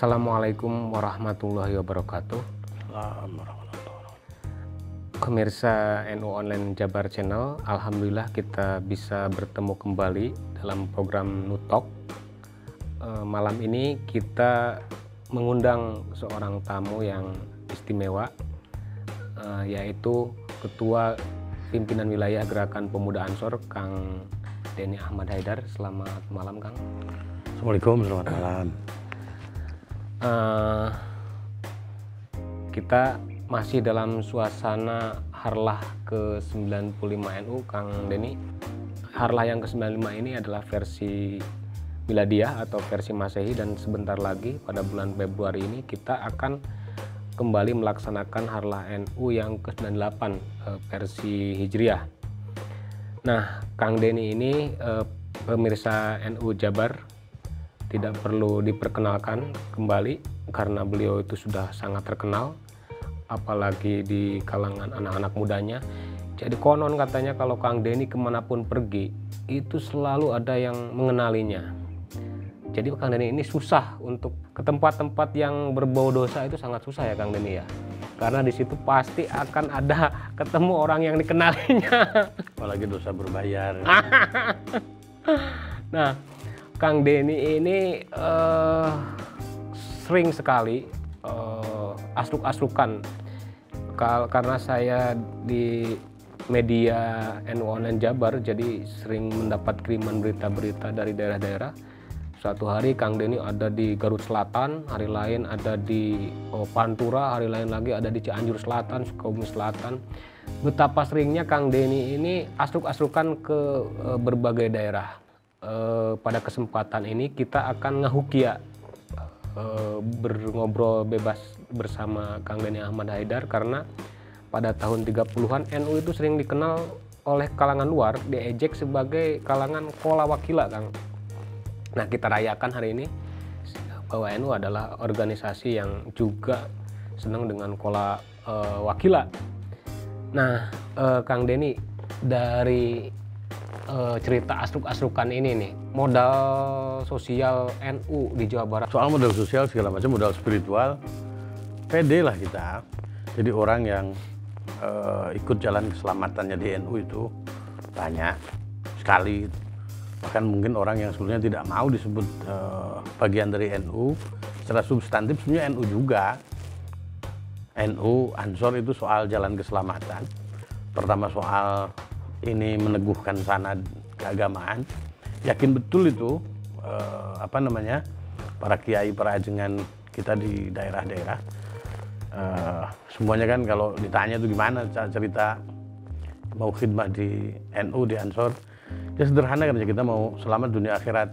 Assalamualaikum warahmatullahi wabarakatuh. Pemirsa NU Online Jabar Channel, Alhamdulillah kita bisa bertemu kembali dalam program Nutok. Eh, malam ini kita mengundang seorang tamu yang istimewa, eh, yaitu Ketua Pimpinan Wilayah Gerakan Pemuda Ansor, Kang Denny Ahmad Haidar. Selamat malam, Kang. Assalamualaikum, selamat malam. Eh, kita masih dalam suasana Harlah ke-95 NU Kang Denny. Harlah yang ke-95 ini adalah versi Miladiah atau versi Masehi dan sebentar lagi pada bulan Februari ini kita akan kembali melaksanakan Harlah NU yang ke-98 eh, versi Hijriah. Nah, Kang Denny ini eh, pemirsa NU Jabar tidak perlu diperkenalkan kembali karena beliau itu sudah sangat terkenal apalagi di kalangan anak-anak mudanya. Jadi konon katanya kalau Kang Denny ke mana pun pergi itu selalu ada yang mengenalinya. Jadi Kang Denny ini susah untuk ke tempat-tempat yang berbau dosa itu sangat susah ya Kang Denny ya. Karena di situ pasti akan ada ketemu orang yang dikenalinya. Apalagi dosa berbayar. Nah, Kang Denny ini eh, sering sekali asluk-aslukan Kal- karena saya di media NU Online Jabar jadi sering mendapat kiriman berita-berita dari daerah-daerah. Suatu hari Kang Denny ada di Garut Selatan, hari lain ada di oh, Pantura, hari lain lagi ada di Cianjur Selatan, Sukabumi Selatan. Betapa seringnya Kang Denny ini asluk-aslukan ke eh, berbagai daerah. Eh, pada kesempatan ini kita akan ngahukia eh, berngobrol bebas bersama Kang Denny Ahmad Haidar karena pada tahun 30-an NU itu sering dikenal oleh kalangan luar diejek sebagai kalangan kola wakila Kang. Nah kita rayakan hari ini bahwa NU adalah organisasi yang juga senang dengan kola eh, wakila. Nah eh, Kang Denny dari eh, cerita asruk-asrukan ini nih modal sosial NU di Jawa Barat Soal modal sosial segala macam, modal spiritual, pede lah kita. Jadi orang yang eh, ikut jalan keselamatannya di NU itu banyak sekali. Bahkan mungkin orang yang sebenarnya tidak mau disebut eh, bagian dari NU, secara substantif sebenarnya NU juga. NU, Ansor itu soal jalan keselamatan. Pertama soal ini meneguhkan sanad keagamaan. Yakin betul itu eh, apa namanya para kiai para ajengan kita di daerah-daerah. Eh, semuanya kan kalau ditanya itu gimana cerita mau khidmah di NU di Ansor ya sederhana kan kita mau selamat dunia akhirat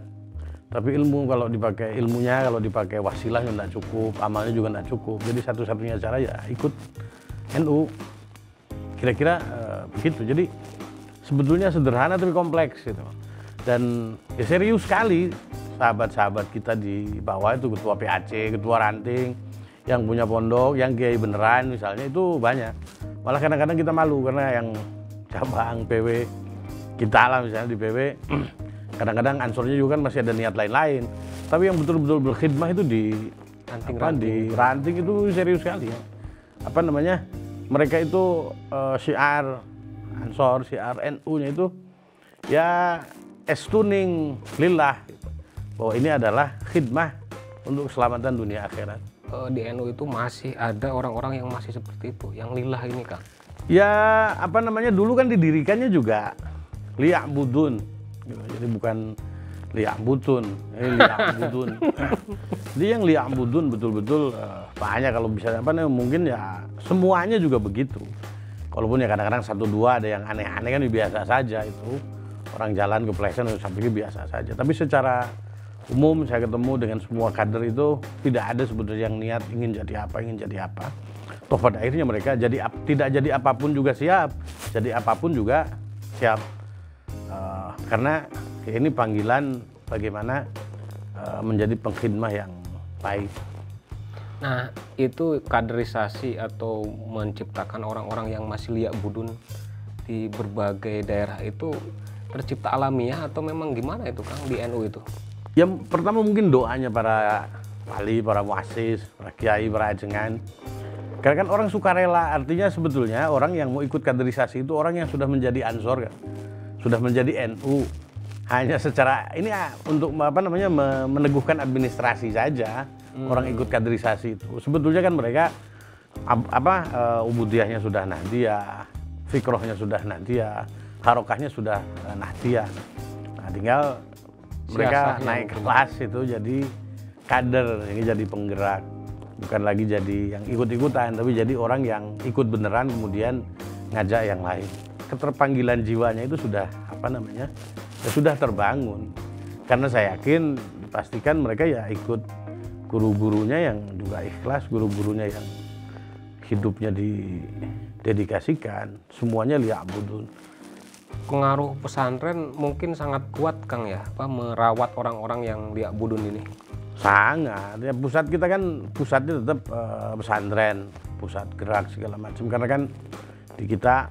tapi ilmu kalau dipakai ilmunya kalau dipakai wasilah ya nggak cukup amalnya juga nggak cukup jadi satu-satunya cara ya ikut NU kira-kira eh, begitu jadi sebetulnya sederhana tapi kompleks gitu. Dan ya serius sekali sahabat-sahabat kita di bawah itu ketua PAC ketua ranting yang punya pondok yang kiai beneran misalnya itu banyak. Malah kadang-kadang kita malu karena yang cabang PW kita lah misalnya di PW kadang-kadang ansornya juga kan masih ada niat lain-lain. Tapi yang betul-betul berkhidmah itu di Ranting, apa, di ranting. Itu serius sekali. Ya apa namanya? Mereka itu eh, syiar ansor syiar NU-nya itu ya estuning lillah gitu. bahwa ini adalah khidmah untuk keselamatan dunia akhirat Eh, di NU itu masih ada orang-orang yang masih seperti itu yang lillah ini Kang Ya apa namanya dulu kan didirikannya juga liak budun, gitu. jadi bukan liak butun, ini liak budun. Jadi yang liak budun betul-betul eh, banyak kalau bisa apa namanya mungkin ya semuanya juga begitu. Walaupun ya kadang-kadang satu dua ada yang aneh-aneh kan biasa saja itu. Orang jalan kepleset saya pikir biasa saja. Tapi secara umum saya ketemu dengan semua kader itu tidak ada sebenarnya yang niat ingin jadi apa ingin jadi apa. Toh pada akhirnya mereka jadi tidak jadi apa pun juga siap. Jadi apa pun juga siap. Eh, karena ini panggilan bagaimana eh, menjadi pengkhidmah yang baik Nah, itu kaderisasi atau menciptakan orang-orang yang masih liak budun di berbagai daerah itu tercipta alamiah atau memang gimana itu Kang di NU itu? yang pertama mungkin doanya para wali, para muasis, para kiai, para ajengan. Karena kan orang sukarela, artinya sebetulnya orang yang mau ikut kaderisasi itu orang yang sudah menjadi ansor kan, sudah menjadi NU. Hanya secara ini ah, untuk apa namanya me- meneguhkan administrasi saja orang ikut kaderisasi itu. Sebetulnya kan mereka apa eh, ubudiyahnya sudah nahdiyah, fikrohnya sudah nahdiyah, harokahnya sudah eh, nahdiyah. Nah, tinggal mereka naik mungkin. kelas itu jadi kader, ini jadi penggerak. Bukan lagi jadi yang ikut-ikutan, tapi jadi orang yang ikut beneran kemudian ngajak yang lain. Keterpanggilan jiwanya itu sudah apa namanya? Ya sudah terbangun. Karena saya yakin pastikan mereka ya ikut guru-gurunya yang juga ikhlas, guru-gurunya yang hidupnya didedikasikan, semuanya liya'budun. pengaruh pesantren mungkin sangat kuat Kang ya, apa merawat orang-orang yang dia budun ini. Sangat. Ya, pusat kita kan pusatnya tetap eh, pesantren, pusat gerak segala macam. Karena kan di kita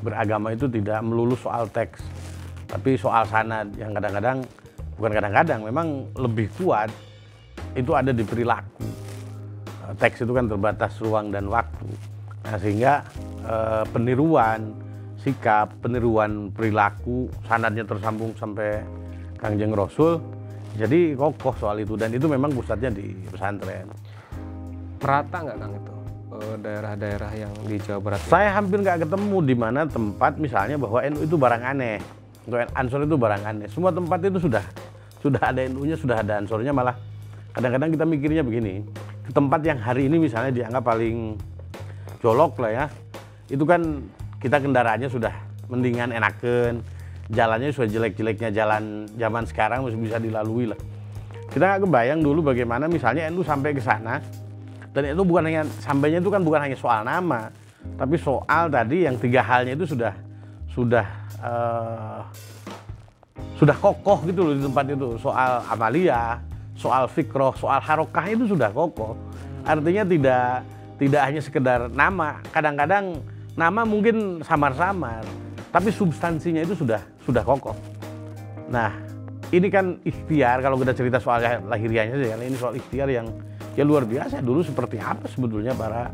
beragama itu tidak melulu soal teks, tapi soal sanad yang kadang-kadang bukan kadang-kadang memang lebih kuat itu ada di perilaku. Eh, Teks itu kan terbatas ruang dan waktu. Nah, sehingga eh, peniruan sikap, peniruan perilaku, sanadnya tersambung sampai Kangjeng Rasul. Jadi kokoh soal itu dan itu memang pusatnya di pesantren. Merata nggak Kang itu eh, daerah-daerah yang di Jawa Barat? Saya hampir nggak ketemu di mana tempat misalnya bahwa NU itu barang aneh. Untuk Ansor itu barang aneh. Semua tempat itu sudah sudah ada NU-nya, sudah ada Ansornya malah kadang-kadang kita mikirnya begini. Di tempat yang hari ini misalnya dianggap paling jolok lah ya. Itu kan kita kendaraannya sudah mendingan enaken. Jalannya sudah jelek-jeleknya jalan zaman sekarang masih bisa dilalui lah. Kita nggak kebayang dulu bagaimana misalnya NU sampai ke sana dan itu bukan hanya sampainya itu kan bukan hanya soal nama, tapi soal tadi yang tiga halnya itu sudah sudah eh, sudah kokoh gitu loh di tempat itu soal amalia, soal fikroh, soal harokah itu sudah kokoh. Artinya tidak tidak hanya sekedar nama. Kadang-kadang nama mungkin samar-samar, tapi substansinya itu sudah sudah kokoh. Nah, ini kan ikhtiar kalau kita cerita soal lahiriahnya saja, ini soal ikhtiar yang ya luar biasa dulu seperti apa sebetulnya para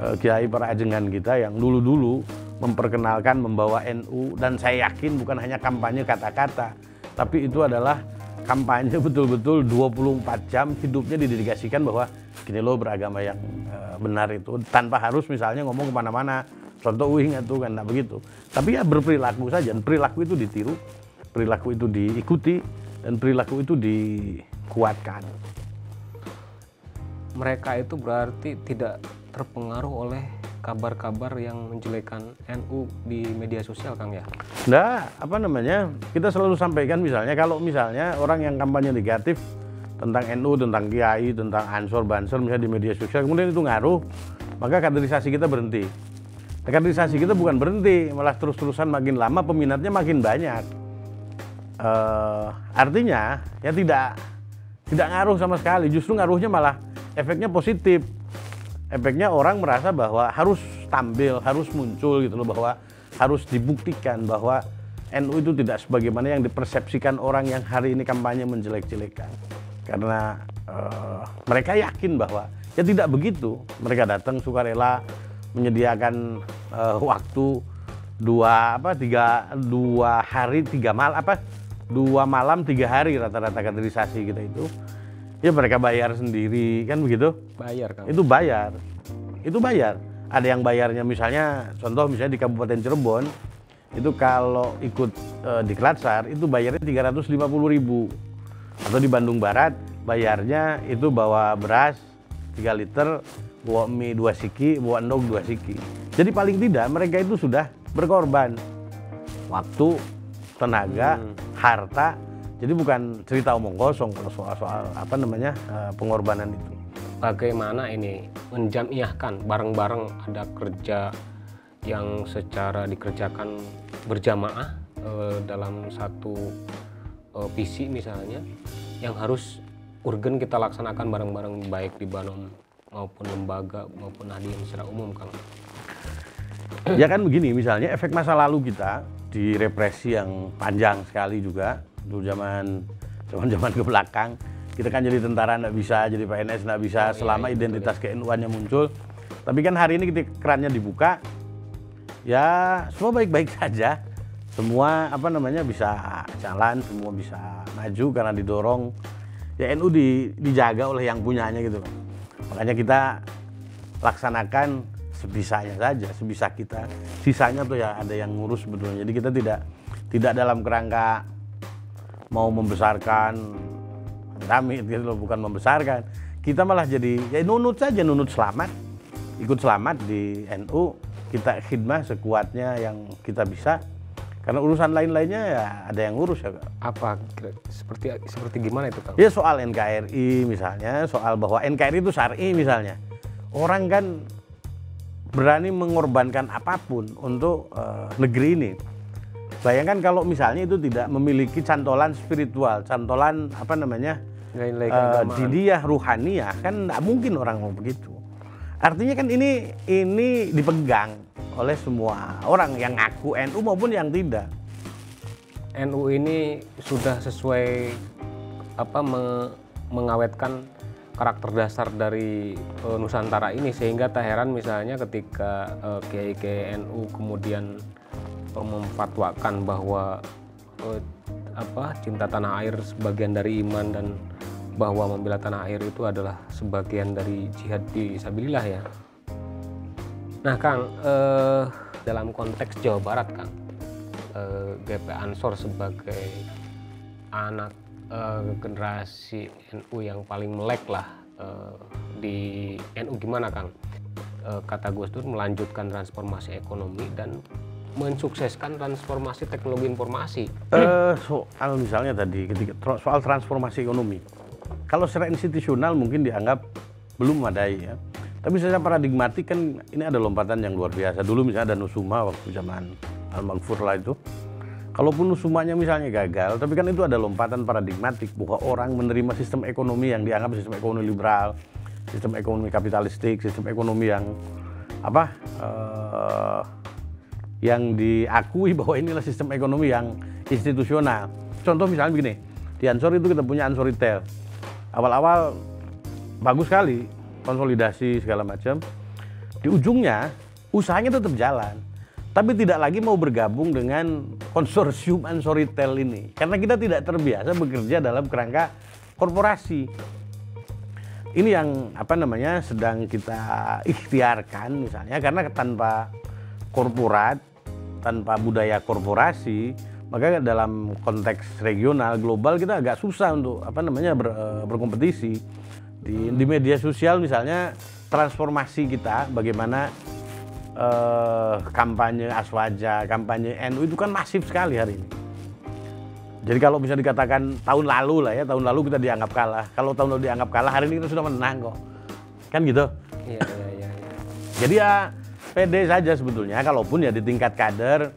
eh, kiai para ajengan kita yang dulu-dulu memperkenalkan membawa NU dan saya yakin bukan hanya kampanye kata-kata tapi itu adalah kampanye betul-betul 24 jam hidupnya didedikasikan bahwa gini loh beragama yang eh, benar itu tanpa harus misalnya ngomong ke mana-mana. Contoh uing itu kan enggak begitu. Tapi ya berperilaku saja dan perilaku itu ditiru perilaku itu diikuti dan perilaku itu dikuatkan. Mereka itu berarti tidak terpengaruh oleh kabar-kabar yang menjelekan NU di media sosial Kang ya. Nah, apa namanya? Kita selalu sampaikan misalnya kalau misalnya orang yang kampanye negatif tentang NU, tentang Kiai, tentang Ansor, Banser misalnya di media sosial, kemudian itu ngaruh, maka kaderisasi kita berhenti. Kaderisasi kita bukan berhenti, malah terus-terusan makin lama peminatnya makin banyak. Eh, artinya ya tidak tidak ngaruh sama sekali, justru ngaruhnya malah efeknya positif. Efeknya orang merasa bahwa harus tampil, harus muncul gitu loh bahwa harus dibuktikan bahwa NU itu tidak sebagaimana yang dipersepsikan orang yang hari ini kampanye menjelek-jelekan. Karena eh, mereka yakin bahwa ya tidak begitu. Mereka datang sukarela menyediakan eh, waktu dua apa tiga dua hari tiga mal apa dua malam tiga hari rata-rata kaderisasi kita itu ya mereka bayar sendiri kan begitu? Bayar Kang. itu bayar. Itu bayar. Ada yang bayarnya misalnya contoh misalnya di Kabupaten Cirebon itu kalau ikut eh, di Klatsar itu bayarnya 350.000 ribu. Atau di Bandung Barat bayarnya itu bawa beras 3 liter bawa mie 2 siki bawa endog 2 siki. Jadi paling tidak mereka itu sudah berkorban. Waktu tenaga harta jadi bukan cerita omong kosong kalau soal-soal apa namanya eh, pengorbanan itu Bagaimana ini menjamiahkan bareng-bareng ada kerja yang secara dikerjakan berjamaah eh, dalam satu eh, visi misalnya yang harus urgen kita laksanakan bareng-bareng baik di Banom maupun lembaga maupun hadiah secara umum Kang. ya kan begini misalnya efek masa lalu kita di represi yang panjang sekali juga dulu zaman zaman zaman ke belakang kita kan jadi tentara nggak bisa, jadi PNS nggak bisa Oh, iya, selama iya, identitas ke-NU-annya muncul. Tapi kan hari ini ketika kerannya dibuka, ya semua baik-baik saja. Semua apa namanya bisa jalan, semua bisa maju karena didorong. Ya NU di- dijaga oleh yang punyanya gitu loh. Makanya kita laksanakan sebisanya saja, sebisa kita. Sisanya tuh ya ada yang ngurus sebetulnya. Jadi kita tidak tidak dalam kerangka mau membesarkan kami gitu loh, bukan membesarkan. Kita malah jadi ya nunut saja, nunut selamat. Ikut selamat di NU, kita khidmah sekuatnya yang kita bisa. Karena urusan lain-lainnya ya ada yang ngurus ya. Apa seperti seperti gimana itu Kang? Ya soal NKRI misalnya, soal bahwa NKRI itu syar'i misalnya. Orang kan berani mengorbankan apa pun untuk eh, negeri ini. Bayangkan kalau misalnya itu tidak memiliki cantolan spiritual, cantolan apa namanya eh, keagamaan. didiyah ruhaniyah, kan tidak mungkin orang mau begitu. Artinya kan ini ini dipegang oleh semua orang yang ngaku NU maupun yang tidak. NU ini sudah sesuai apa me- mengawetkan karakter dasar dari eh, Nusantara ini sehingga tak heran misalnya ketika eh, kiai-kiai NU kemudian memfatwakan bahwa eh, apa cinta tanah air sebagian dari iman dan bahwa membela tanah air itu adalah sebagian dari jihad di sabilillah ya. Nah, Kang, eh, dalam konteks Jawa Barat, Kang, eh, GP Ansor sebagai anak eh, generasi NU yang paling melek lah eh, di NU gimana, Kang? Eh, kata Gus Dur melanjutkan transformasi ekonomi dan mensukseskan transformasi teknologi informasi. Eh, soal misalnya tadi ketika soal transformasi ekonomi, kalau secara institusional mungkin dianggap belum memadai ya. Tapi secara paradigmatik kan ini ada lompatan yang luar biasa. Dulu misalnya ada Nusuma waktu zaman Al-Maghfur lah itu. Kalaupun Nusumanya misalnya gagal, tapi kan itu ada lompatan paradigmatik bahwa orang menerima sistem ekonomi yang dianggap sistem ekonomi liberal, sistem ekonomi kapitalistik, sistem ekonomi yang apa eh, yang diakui bahwa inilah sistem ekonomi yang institusional. Contoh misalnya begini, di Ansor itu kita punya Ansor Retail. Awal-awal bagus sekali, konsolidasi segala macam. Di ujungnya usahanya tetap jalan, tapi tidak lagi mau bergabung dengan konsorsium Ansor Retail ini. Karena kita tidak terbiasa bekerja dalam kerangka korporasi ini yang apa namanya sedang kita ikhtiarkan misalnya karena tanpa korporat tanpa budaya korporasi maka dalam konteks regional global kita agak susah untuk apa namanya ber- eh, berkompetisi di, di media sosial misalnya transformasi kita bagaimana eh, kampanye aswaja kampanye NU itu kan masif sekali hari ini jadi kalau bisa dikatakan tahun lalu lah ya, tahun lalu kita dianggap kalah. Kalau tahun lalu dianggap kalah, hari ini kita sudah menang kok. Kan gitu. Iya, iya, iya. iya. Jadi ya pede saja sebetulnya, kalaupun ya di tingkat kader,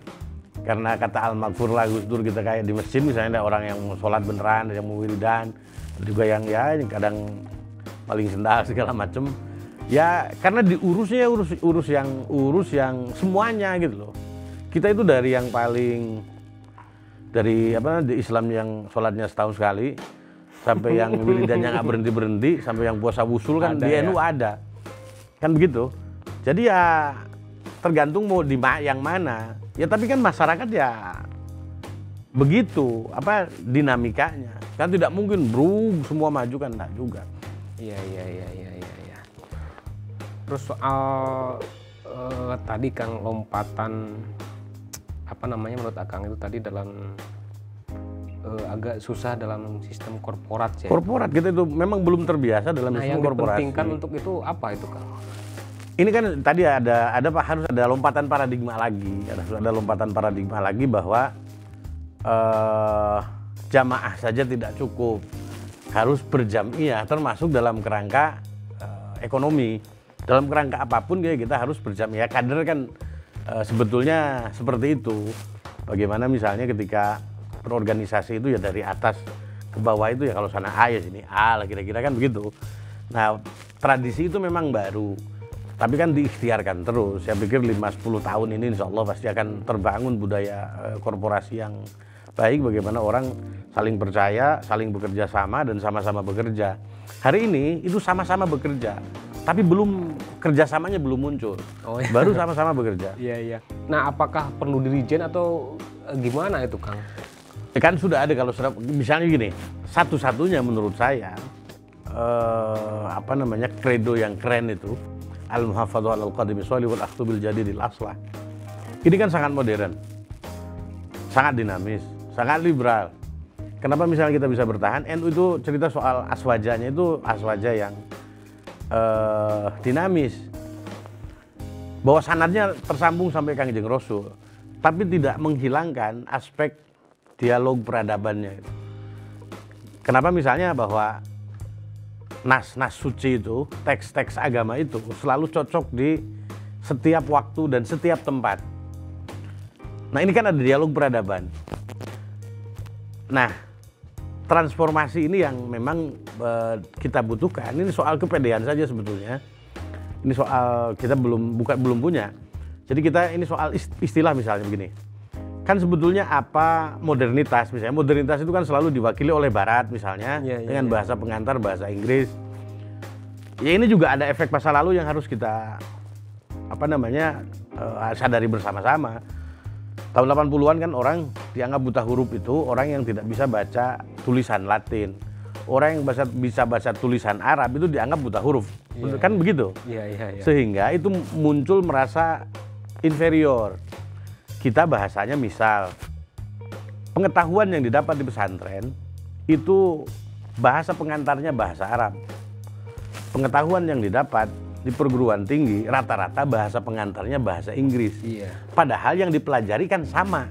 karena kata Al-Maghfur lah Gus Dur kita kayak di masjid misalnya ada orang yang sholat beneran, ada yang mau wiridan, ada juga yang ya yang kadang paling sendal segala macem. Ya karena diurusnya urus urus yang urus yang semuanya gitu loh. Kita itu dari yang paling dari apa di Islam yang sholatnya setahun sekali sampai yang wiridan yang nggak berhenti berhenti sampai yang puasa wusul kan Ada di ya? NU ada kan begitu jadi ya tergantung mau di yang mana ya tapi kan masyarakat ya begitu apa dinamikanya kan tidak mungkin bro semua maju kan enggak juga Iya iya iya iya iya. iya. Terus soal eh, tadi Kang lompatan apa namanya menurut Akang itu tadi dalam eh, agak susah dalam sistem korporat ya. korporat kita itu memang belum terbiasa dalam nah sistem yang korporasi dipentingkan untuk itu apa itu Kang? Ini kan tadi ada ada pak harus ada lompatan paradigma lagi. Harus ada lompatan paradigma lagi bahwa eh, jamaah saja tidak cukup. Harus berjamiah termasuk dalam kerangka eh, ekonomi. Dalam kerangka apa pun ya kita harus berjamiah. Kader kan eh, sebetulnya seperti itu. Bagaimana misalnya ketika berorganisasi itu ya dari atas ke bawah itu ya kalau sana A ya sini A lah kira-kira kan begitu. Nah tradisi itu memang baru tapi kan diikhtiarkan terus. Saya pikir 5-10 tahun ini insya Allah pasti akan terbangun budaya eh, korporasi yang baik bagaimana orang saling percaya, saling bekerja sama dan sama-sama bekerja. Hari ini itu sama-sama bekerja, tapi belum kerjasamanya belum muncul. Oh, iya. Baru sama-sama bekerja. Iya iya. Nah apakah perlu dirijen atau eh, gimana itu Kang? Ya kan sudah ada kalau sudah misalnya gini, satu-satunya menurut saya eh, apa namanya kredo yang keren itu al muhafadhu al qadimi sholih wal akhdhu jadidil aslah. Ini kan sangat modern. Sangat dinamis, sangat liberal. Kenapa misalnya kita bisa bertahan? NU itu cerita soal aswajanya itu aswaja yang eh, dinamis. Bahwa sanadnya tersambung sampai Kangjeng Rasul, tapi tidak menghilangkan aspek dialog peradabannya. Kenapa misalnya bahwa nas-nas suci itu, teks-teks agama itu selalu cocok di setiap waktu dan setiap tempat. Nah ini kan ada dialog peradaban. Nah transformasi ini yang memang eh, kita butuhkan. Ini soal kepedean saja sebetulnya. Ini soal kita belum bukan belum punya. Jadi kita ini soal ist- istilah misalnya begini. Kan sebetulnya apa modernitas misalnya modernitas itu kan selalu diwakili oleh Barat misalnya Iya, iya, dengan iya. bahasa pengantar bahasa Inggris. Ya ini juga ada efek masa lalu yang harus kita apa namanya eh, sadari bersama-sama. Tahun 80-an kan orang dianggap buta huruf itu orang yang tidak bisa baca tulisan Latin. Orang yang bisa, bisa baca tulisan Arab itu dianggap buta huruf. Iya. Kan begitu? Iya iya iya. Sehingga itu muncul merasa inferior. Kita bahasanya misal pengetahuan yang didapat di pesantren itu bahasa pengantarnya bahasa Arab. Pengetahuan yang didapat di perguruan tinggi rata-rata bahasa pengantarnya bahasa Inggris. Iya. Padahal yang dipelajari kan sama.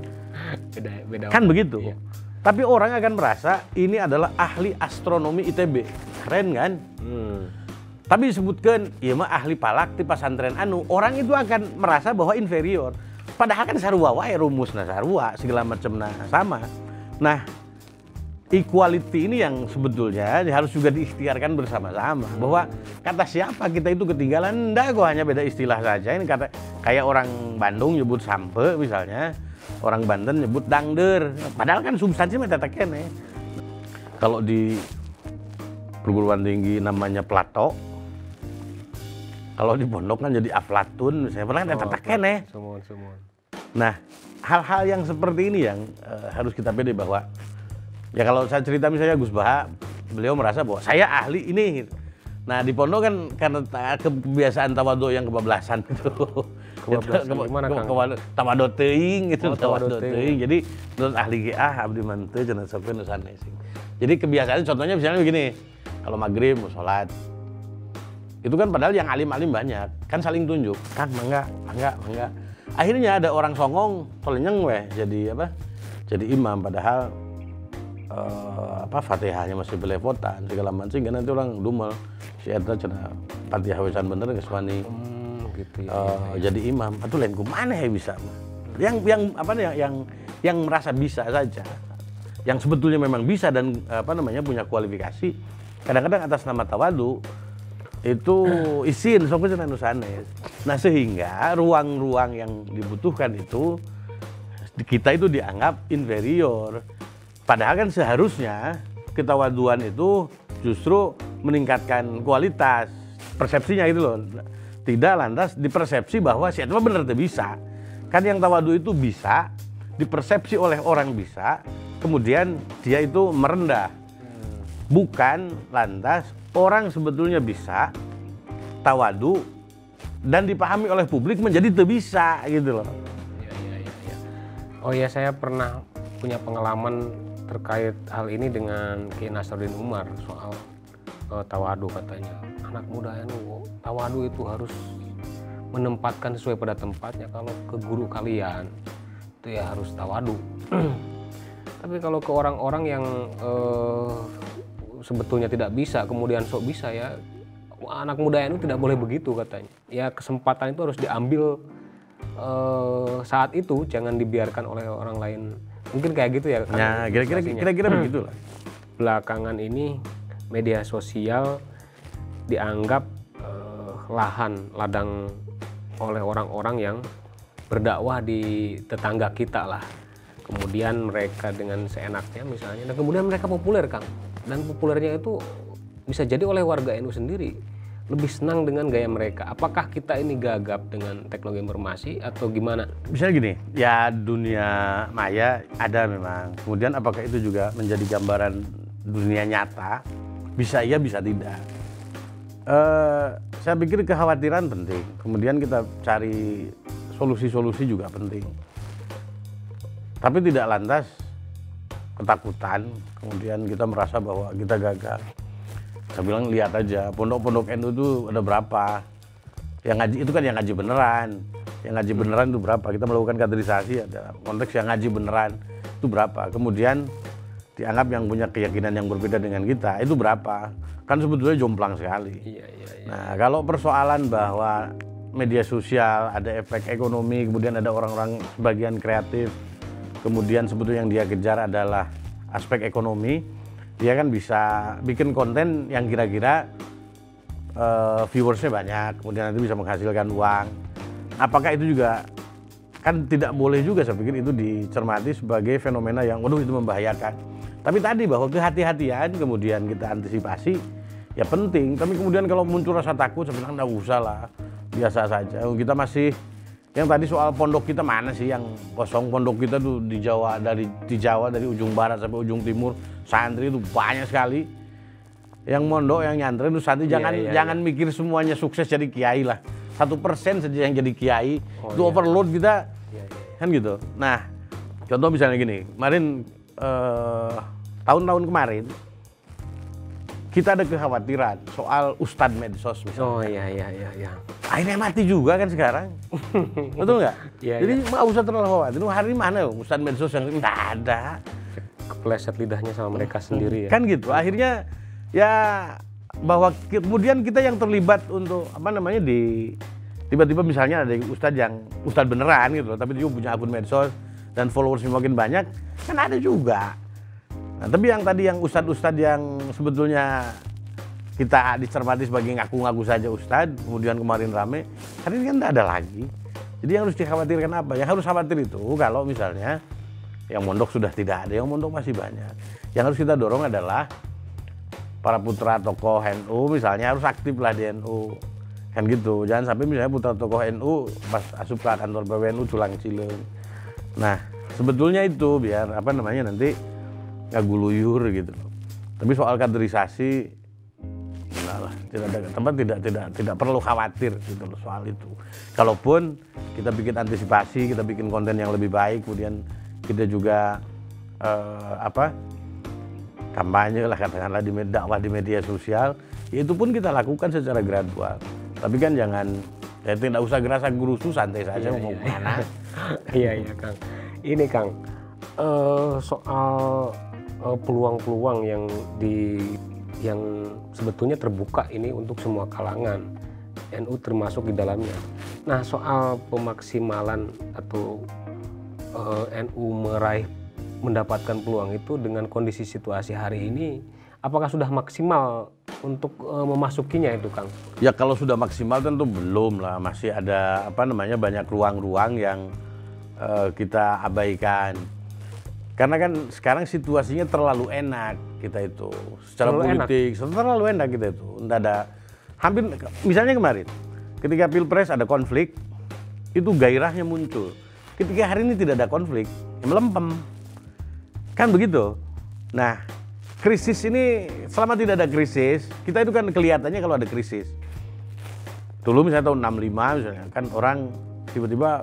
Beda beda. Kan begitu. Iya. Tapi orang akan merasa ini adalah ahli astronomi ITB. Keren kan? Hmm. Tapi disebutkan, iya mah ahli palak di pesantren anu, orang itu akan merasa bahwa inferior. Padahal kan sarua wae rumusna sarua, segala macamnya sama. Nah, equality ini yang sebetulnya harus juga diikhtiarkan bersama-sama. Bahwa kata siapa kita itu ketinggalan, enggak kok hanya beda istilah saja. Ini kata kayak orang Bandung nyebut sampe misalnya, orang Banten nyebut dangder. Padahal kan substansinya tetap kene. Kalau di perguruan tinggi namanya Plato, kalau di pondok kan jadi Aflatun, misalnya pernah kan tetap kene. Nah, hal-hal yang seperti ini yang eh, harus kita pede bahwa ya kalau saya cerita misalnya Gus Baha, beliau merasa bahwa saya ahli ini. Nah di pondok kan karena kebiasaan tawado yang kebablasan itu. Kebablasan Keba- gimana, ke- Kang? kewado- Tawado teuing gitu, Oh, teuing. teuing. Jadi menurut ahli ge ah abdi mah teu cenah sampeun nu sanesing. Jadi kebiasaan contohnya misalnya begini, kalau maghrib mau sholat, itu kan padahal yang alim-alim banyak, kan saling tunjuk, kan mangga, mangga, mangga. Akhirnya ada orang songong, tolenyeng weh, jadi apa? Jadi imam, padahal eh, apa fatihahnya masih belepotan, segala macam, sehingga nanti orang dumel, si Eta cina fatihah wesan bener geus wani Hmm, gitu ya. eh, jadi imam, atau lain kumana ya bisa? Yang yang apa yang yang yang merasa bisa saja, yang sebetulnya memang bisa dan apa namanya punya kualifikasi, kadang-kadang atas nama tawadu itu isin cenah nu sanes. Nah sehingga ruang-ruang yang dibutuhkan itu kita itu dianggap inferior. Padahal kan seharusnya ketawaduan itu justru meningkatkan kualitas persepsinya itu loh. Tidak lantas dipersepsi bahwa si mah bener tuh bisa. Kan yang tawadu itu bisa dipersepsi oleh orang bisa, kemudian dia itu merendah. Bukan lantas orang sebetulnya bisa tawadu dan dipahami oleh publik menjadi tidak bisa gitu loh. Iya, iya, iya. Oh ya saya pernah punya pengalaman terkait hal ini dengan Ki Nasruddin Umar soal eh, tawadu katanya. Anak muda itu tawadu itu harus menempatkan sesuai pada tempatnya. Kalau ke guru kalian itu ya harus tawadu. Tapi kalau ke orang-orang yang eh, sebetulnya tidak bisa, kemudian sok bisa ya, anak muda itu tidak boleh begitu katanya. Ya kesempatan itu harus diambil eh, saat itu, jangan dibiarkan oleh orang lain. Mungkin kayak gitu ya. Kang, Nah, kira-kira kira-kira begitulah. Belakangan ini media sosial dianggap eh, lahan ladang oleh orang-orang yang berdakwah di tetangga kita lah. kemudian mereka dengan seenaknya misalnya dan kemudian mereka populer kang dan populernya itu bisa jadi oleh warga NU sendiri lebih senang dengan gaya mereka apakah kita ini gagap dengan teknologi informasi atau gimana Misalnya gini, ya dunia maya ada memang. Kemudian apakah itu juga menjadi gambaran dunia nyata? Bisa iya, bisa tidak. Eh, saya pikir kekhawatiran penting. Kemudian kita cari solusi-solusi juga penting. Tapi tidak lantas ketakutan. Kemudian kita merasa bahwa kita gagal. Saya bilang lihat aja, pondok-pondok NU itu ada berapa? Yang ngaji itu kan yang ngaji beneran. Yang ngaji beneran itu berapa? Kita melakukan kaderisasi ada konteks yang ngaji beneran itu berapa? Kemudian dianggap yang punya keyakinan yang berbeda dengan kita itu berapa? Kan sebetulnya jomplang sekali. iya iya iya Nah, kalau persoalan bahwa media sosial ada efek ekonomi, kemudian ada orang-orang sebagian kreatif, kemudian sebetulnya yang dia kejar adalah aspek ekonomi, dia kan bisa bikin konten yang kira-kira eh, viewersnya banyak, kemudian nanti bisa menghasilkan uang. Apakah itu juga kan tidak boleh juga saya pikir itu dicermati sebagai fenomena yang waduh itu membahayakan. Tapi tadi bahwa kehati-hatian kemudian kita antisipasi ya penting. Tapi kemudian kalau muncul rasa takut sebenarnya nggak usah lah biasa saja. Kita masih yang tadi soal pondok kita mana sih yang kosong? Pondok kita tuh di Jawa dari di Jawa dari ujung barat sampai ujung timur. Santri itu banyak sekali. Yang mondok yang nyantri itu santri. Iya, jangan iya, jangan mikir semuanya sukses jadi kiai lah. Satu persen saja yang jadi kiai Oh, itu iya. overload kita. Iya iya. Kan gitu. Nah, contoh misalnya gini, kemarin eh, tahun-tahun kemarin kita ada kekhawatiran soal ustadz medsos misalnya. oh iya iya iya iya Akhirnya mati juga kan sekarang, betul nggak? Iya, Jadi nggak usah terlalu khawatir. Hari mana ya ustadz medsos yang nggak ada, kepleset lidahnya sama mereka sendiri ya kan gitu. Akhirnya ya bahwa kemudian kita yang terlibat untuk apa namanya di tiba-tiba misalnya ada ustadz yang ustadz beneran gitu loh, tapi dia punya akun medsos dan followersnya makin banyak, kan ada juga. Nah, tapi yang tadi yang ustadz-ustadz yang sebetulnya kita dicermati sebagai ngaku-ngaku saja ustadz, kemudian kemarin rame, hari ini kan tidak ada lagi. Jadi yang harus dikhawatirkan apa? Yang harus khawatir itu kalau misalnya yang mondok sudah tidak ada, yang mondok masih banyak. Yang harus kita dorong adalah para putra tokoh NU misalnya harus aktif lah di NU kan gitu jangan sampai misalnya putra tokoh NU pas asup ke kantor PWNU tulang cileng nah sebetulnya itu biar apa namanya nanti nggak guluyur gitu. Tapi soal kaderisasi enggak lah tidak ada. Tempat tidak tidak tidak perlu khawatir gitu loh soal itu. Kalaupun kita bikin antisipasi kita bikin konten yang lebih baik kemudian kita juga eh, apa kampanye lah katakanlah di dakwah di media sosial ya itu pun kita lakukan secara gradual. Tapi kan jangan ya tidak usah gerasa gerusu santai saja Iya, mau iya, ke mana. Iya iya kang. Ini kang eh, soal eh, peluang-peluang yang di yang sebetulnya terbuka ini untuk semua kalangan. NU termasuk di dalamnya. Nah soal pemaksimalan atau eh, NU meraih mendapatkan peluang itu dengan kondisi situasi hari ini apakah sudah maksimal untuk eh, memasukinya itu kang? Ya kalau sudah maksimal tentu belum lah. Masih ada apa namanya banyak ruang-ruang yang eh, kita abaikan karena kan sekarang situasinya terlalu enak kita itu. Secara Terlalu enak? politik terlalu enak kita itu. Entah ada hampir misalnya kemarin ketika pilpres ada konflik itu gairahnya muncul. Ketika hari ini tidak ada konflik ya melempem. Kan begitu? Nah krisis ini selama tidak ada krisis kita itu kan kelihatannya kalau ada krisis. Dulu misalnya tahun 65 misalnya kan orang tiba-tiba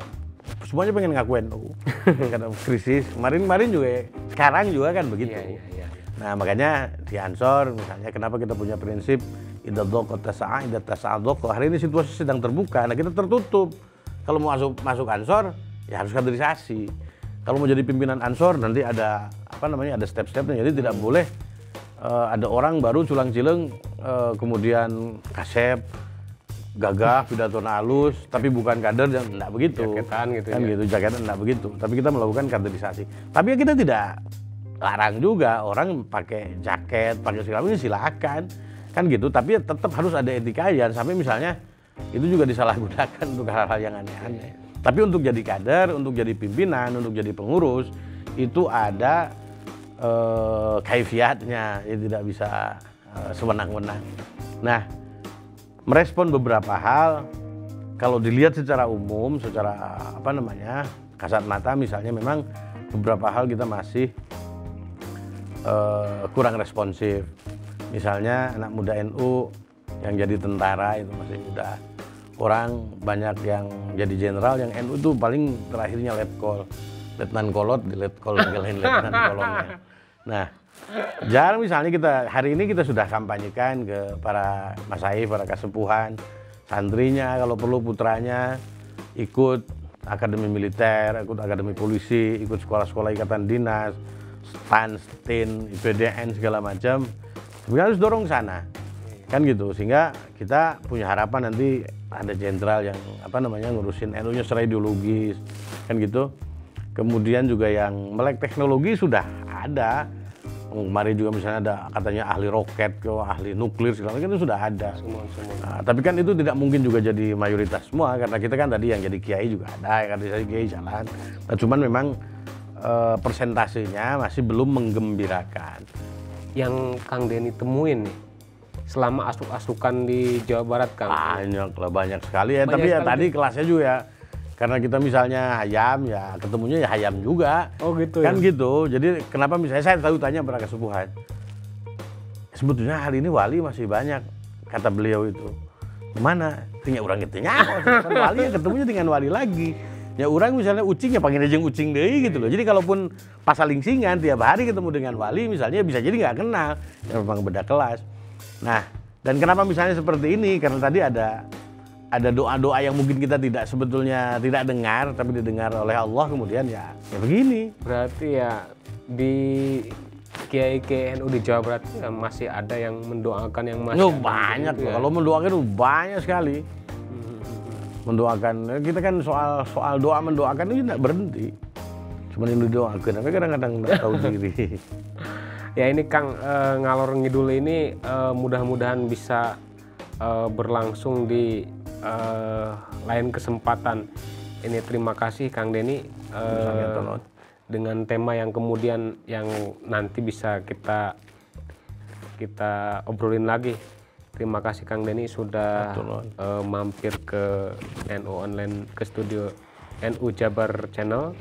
semuanya pengen ngaku NU karena krisis. Kemarin-kemarin juga sekarang juga kan begitu. Iya, iya, iya. nah makanya di Ansor misalnya kenapa kita punya prinsip idza dhaqa tasa'a idza tasa'a dhaqa hari ini situasi sedang terbuka nah kita tertutup. Kalau mau masuk masuk Ansor ya harus kaderisasi. Kalau mau jadi pimpinan Ansor nanti ada apa namanya ada step-stepnya. Jadi tidak boleh eh, ada orang baru culang cileng eh, kemudian kasep gagah pidato halus tapi bukan kader dan enggak begitu. Jaketan gitu kan ya. gitu jaketan enggak begitu. Tapi kita melakukan kaderisasi. Tapi ya kita tidak larang juga orang pakai jaket pakai segala macam silakan. Kan gitu tapi ya tetap harus ada etika ya sampai misalnya itu juga disalahgunakan untuk hal-hal yang aneh-aneh. Tapi untuk jadi kader untuk jadi pimpinan untuk jadi pengurus itu ada eh, kaifiatnya, ya tidak bisa eh, sewenang-wenang. Nah, merespon beberapa hal kalau dilihat secara umum, secara apa namanya kasat mata misalnya memang beberapa hal kita masih eh, kurang responsif. Misalnya anak muda NU yang jadi tentara itu masih muda. Orang banyak yang jadi jenderal yang NU itu paling terakhirnya letkol. Letnan kolot di letkol ngelain letnan kolonnya. Nah, jarang misalnya kita hari ini kita sudah kampanyekan ke para masai, para kasepuhan, santrinya kalau perlu putranya ikut akademi militer, ikut akademi polisi, ikut sekolah-sekolah ikatan dinas, STAN, STIN, IPDN segala macam. Sebenarnya harus dorong sana. Kan gitu sehingga kita punya harapan nanti ada jenderal yang apa namanya ngurusin NU-nya secara ideologis kan gitu. Kemudian juga yang melek teknologi sudah ada kemarin juga misalnya ada katanya ahli roket ke ahli nuklir segala macam itu sudah ada. Semua semua. Nah, tapi kan itu tidak mungkin juga jadi mayoritas semua karena kita kan tadi yang jadi kiai juga ada yang jadi kiai jalan. Nah, cuman memang eh, persentasenya masih belum menggembirakan. Yang Kang Denny temuin nih selama asuk-asukan di Jawa Barat Kang? Banyak lah banyak sekali ya. Banyak tapi ya sekali tadi kelasnya juga ya karena kita misalnya hayam ya ketemunya ya hayam juga. Oh gitu kan gitu. Jadi kenapa misalnya saya tahu tanya pada kesepuhan sebetulnya hari ini wali masih banyak kata beliau itu. Mana? Tinggal orang itu kan wali ya ketemunya dengan wali lagi. Ya orang misalnya ucing ya panggil aja ucing deh gitu loh. Jadi kalaupun pasal lingsingan tiap hari ketemu dengan wali misalnya bisa jadi nggak kenal. Ya memang beda kelas. Nah dan kenapa misalnya seperti ini? Karena tadi ada ada doa-doa yang mungkin kita tidak sebetulnya tidak dengar tapi didengar oleh Allah kemudian ya ya begini berarti ya di Kiai KNU di Jawa Barat ya masih ada yang mendoakan yang masih Oh, banyak gitu ya. Kalau mendoakan itu banyak sekali. Mendoakan eh, kita kan soal soal doa mendoakan itu tidak berhenti. Cuma yang didoakan, tapi kadang-kadang tidak tahu diri. Ya ini Kang eh, ngalor ngidul ini eh, mudah-mudahan bisa eh, berlangsung di eh, lain kesempatan. Ini terima kasih Kang Denny Tonon. dengan tema yang kemudian yang nanti bisa kita kita obrolin lagi. Terima kasih Kang Denny sudah eh, mampir ke NU online ke studio NU Jabar Channel.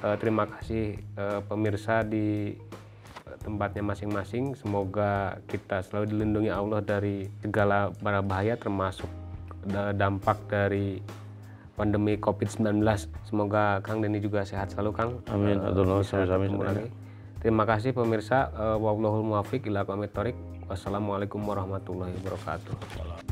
Eh, terima kasih eh, pemirsa di tempatnya masing-masing. Semoga kita selalu dilindungi Allah dari segala bara bahaya termasuk dampak dari pandemi COVID-19. Semoga Kang Denny juga sehat selalu Kang. Amin. Eh, sami-sami. Terima kasih pemirsa. Eh, Wallahul muwaffiq ila. Wassalamualaikum warahmatullahi wabarakatuh.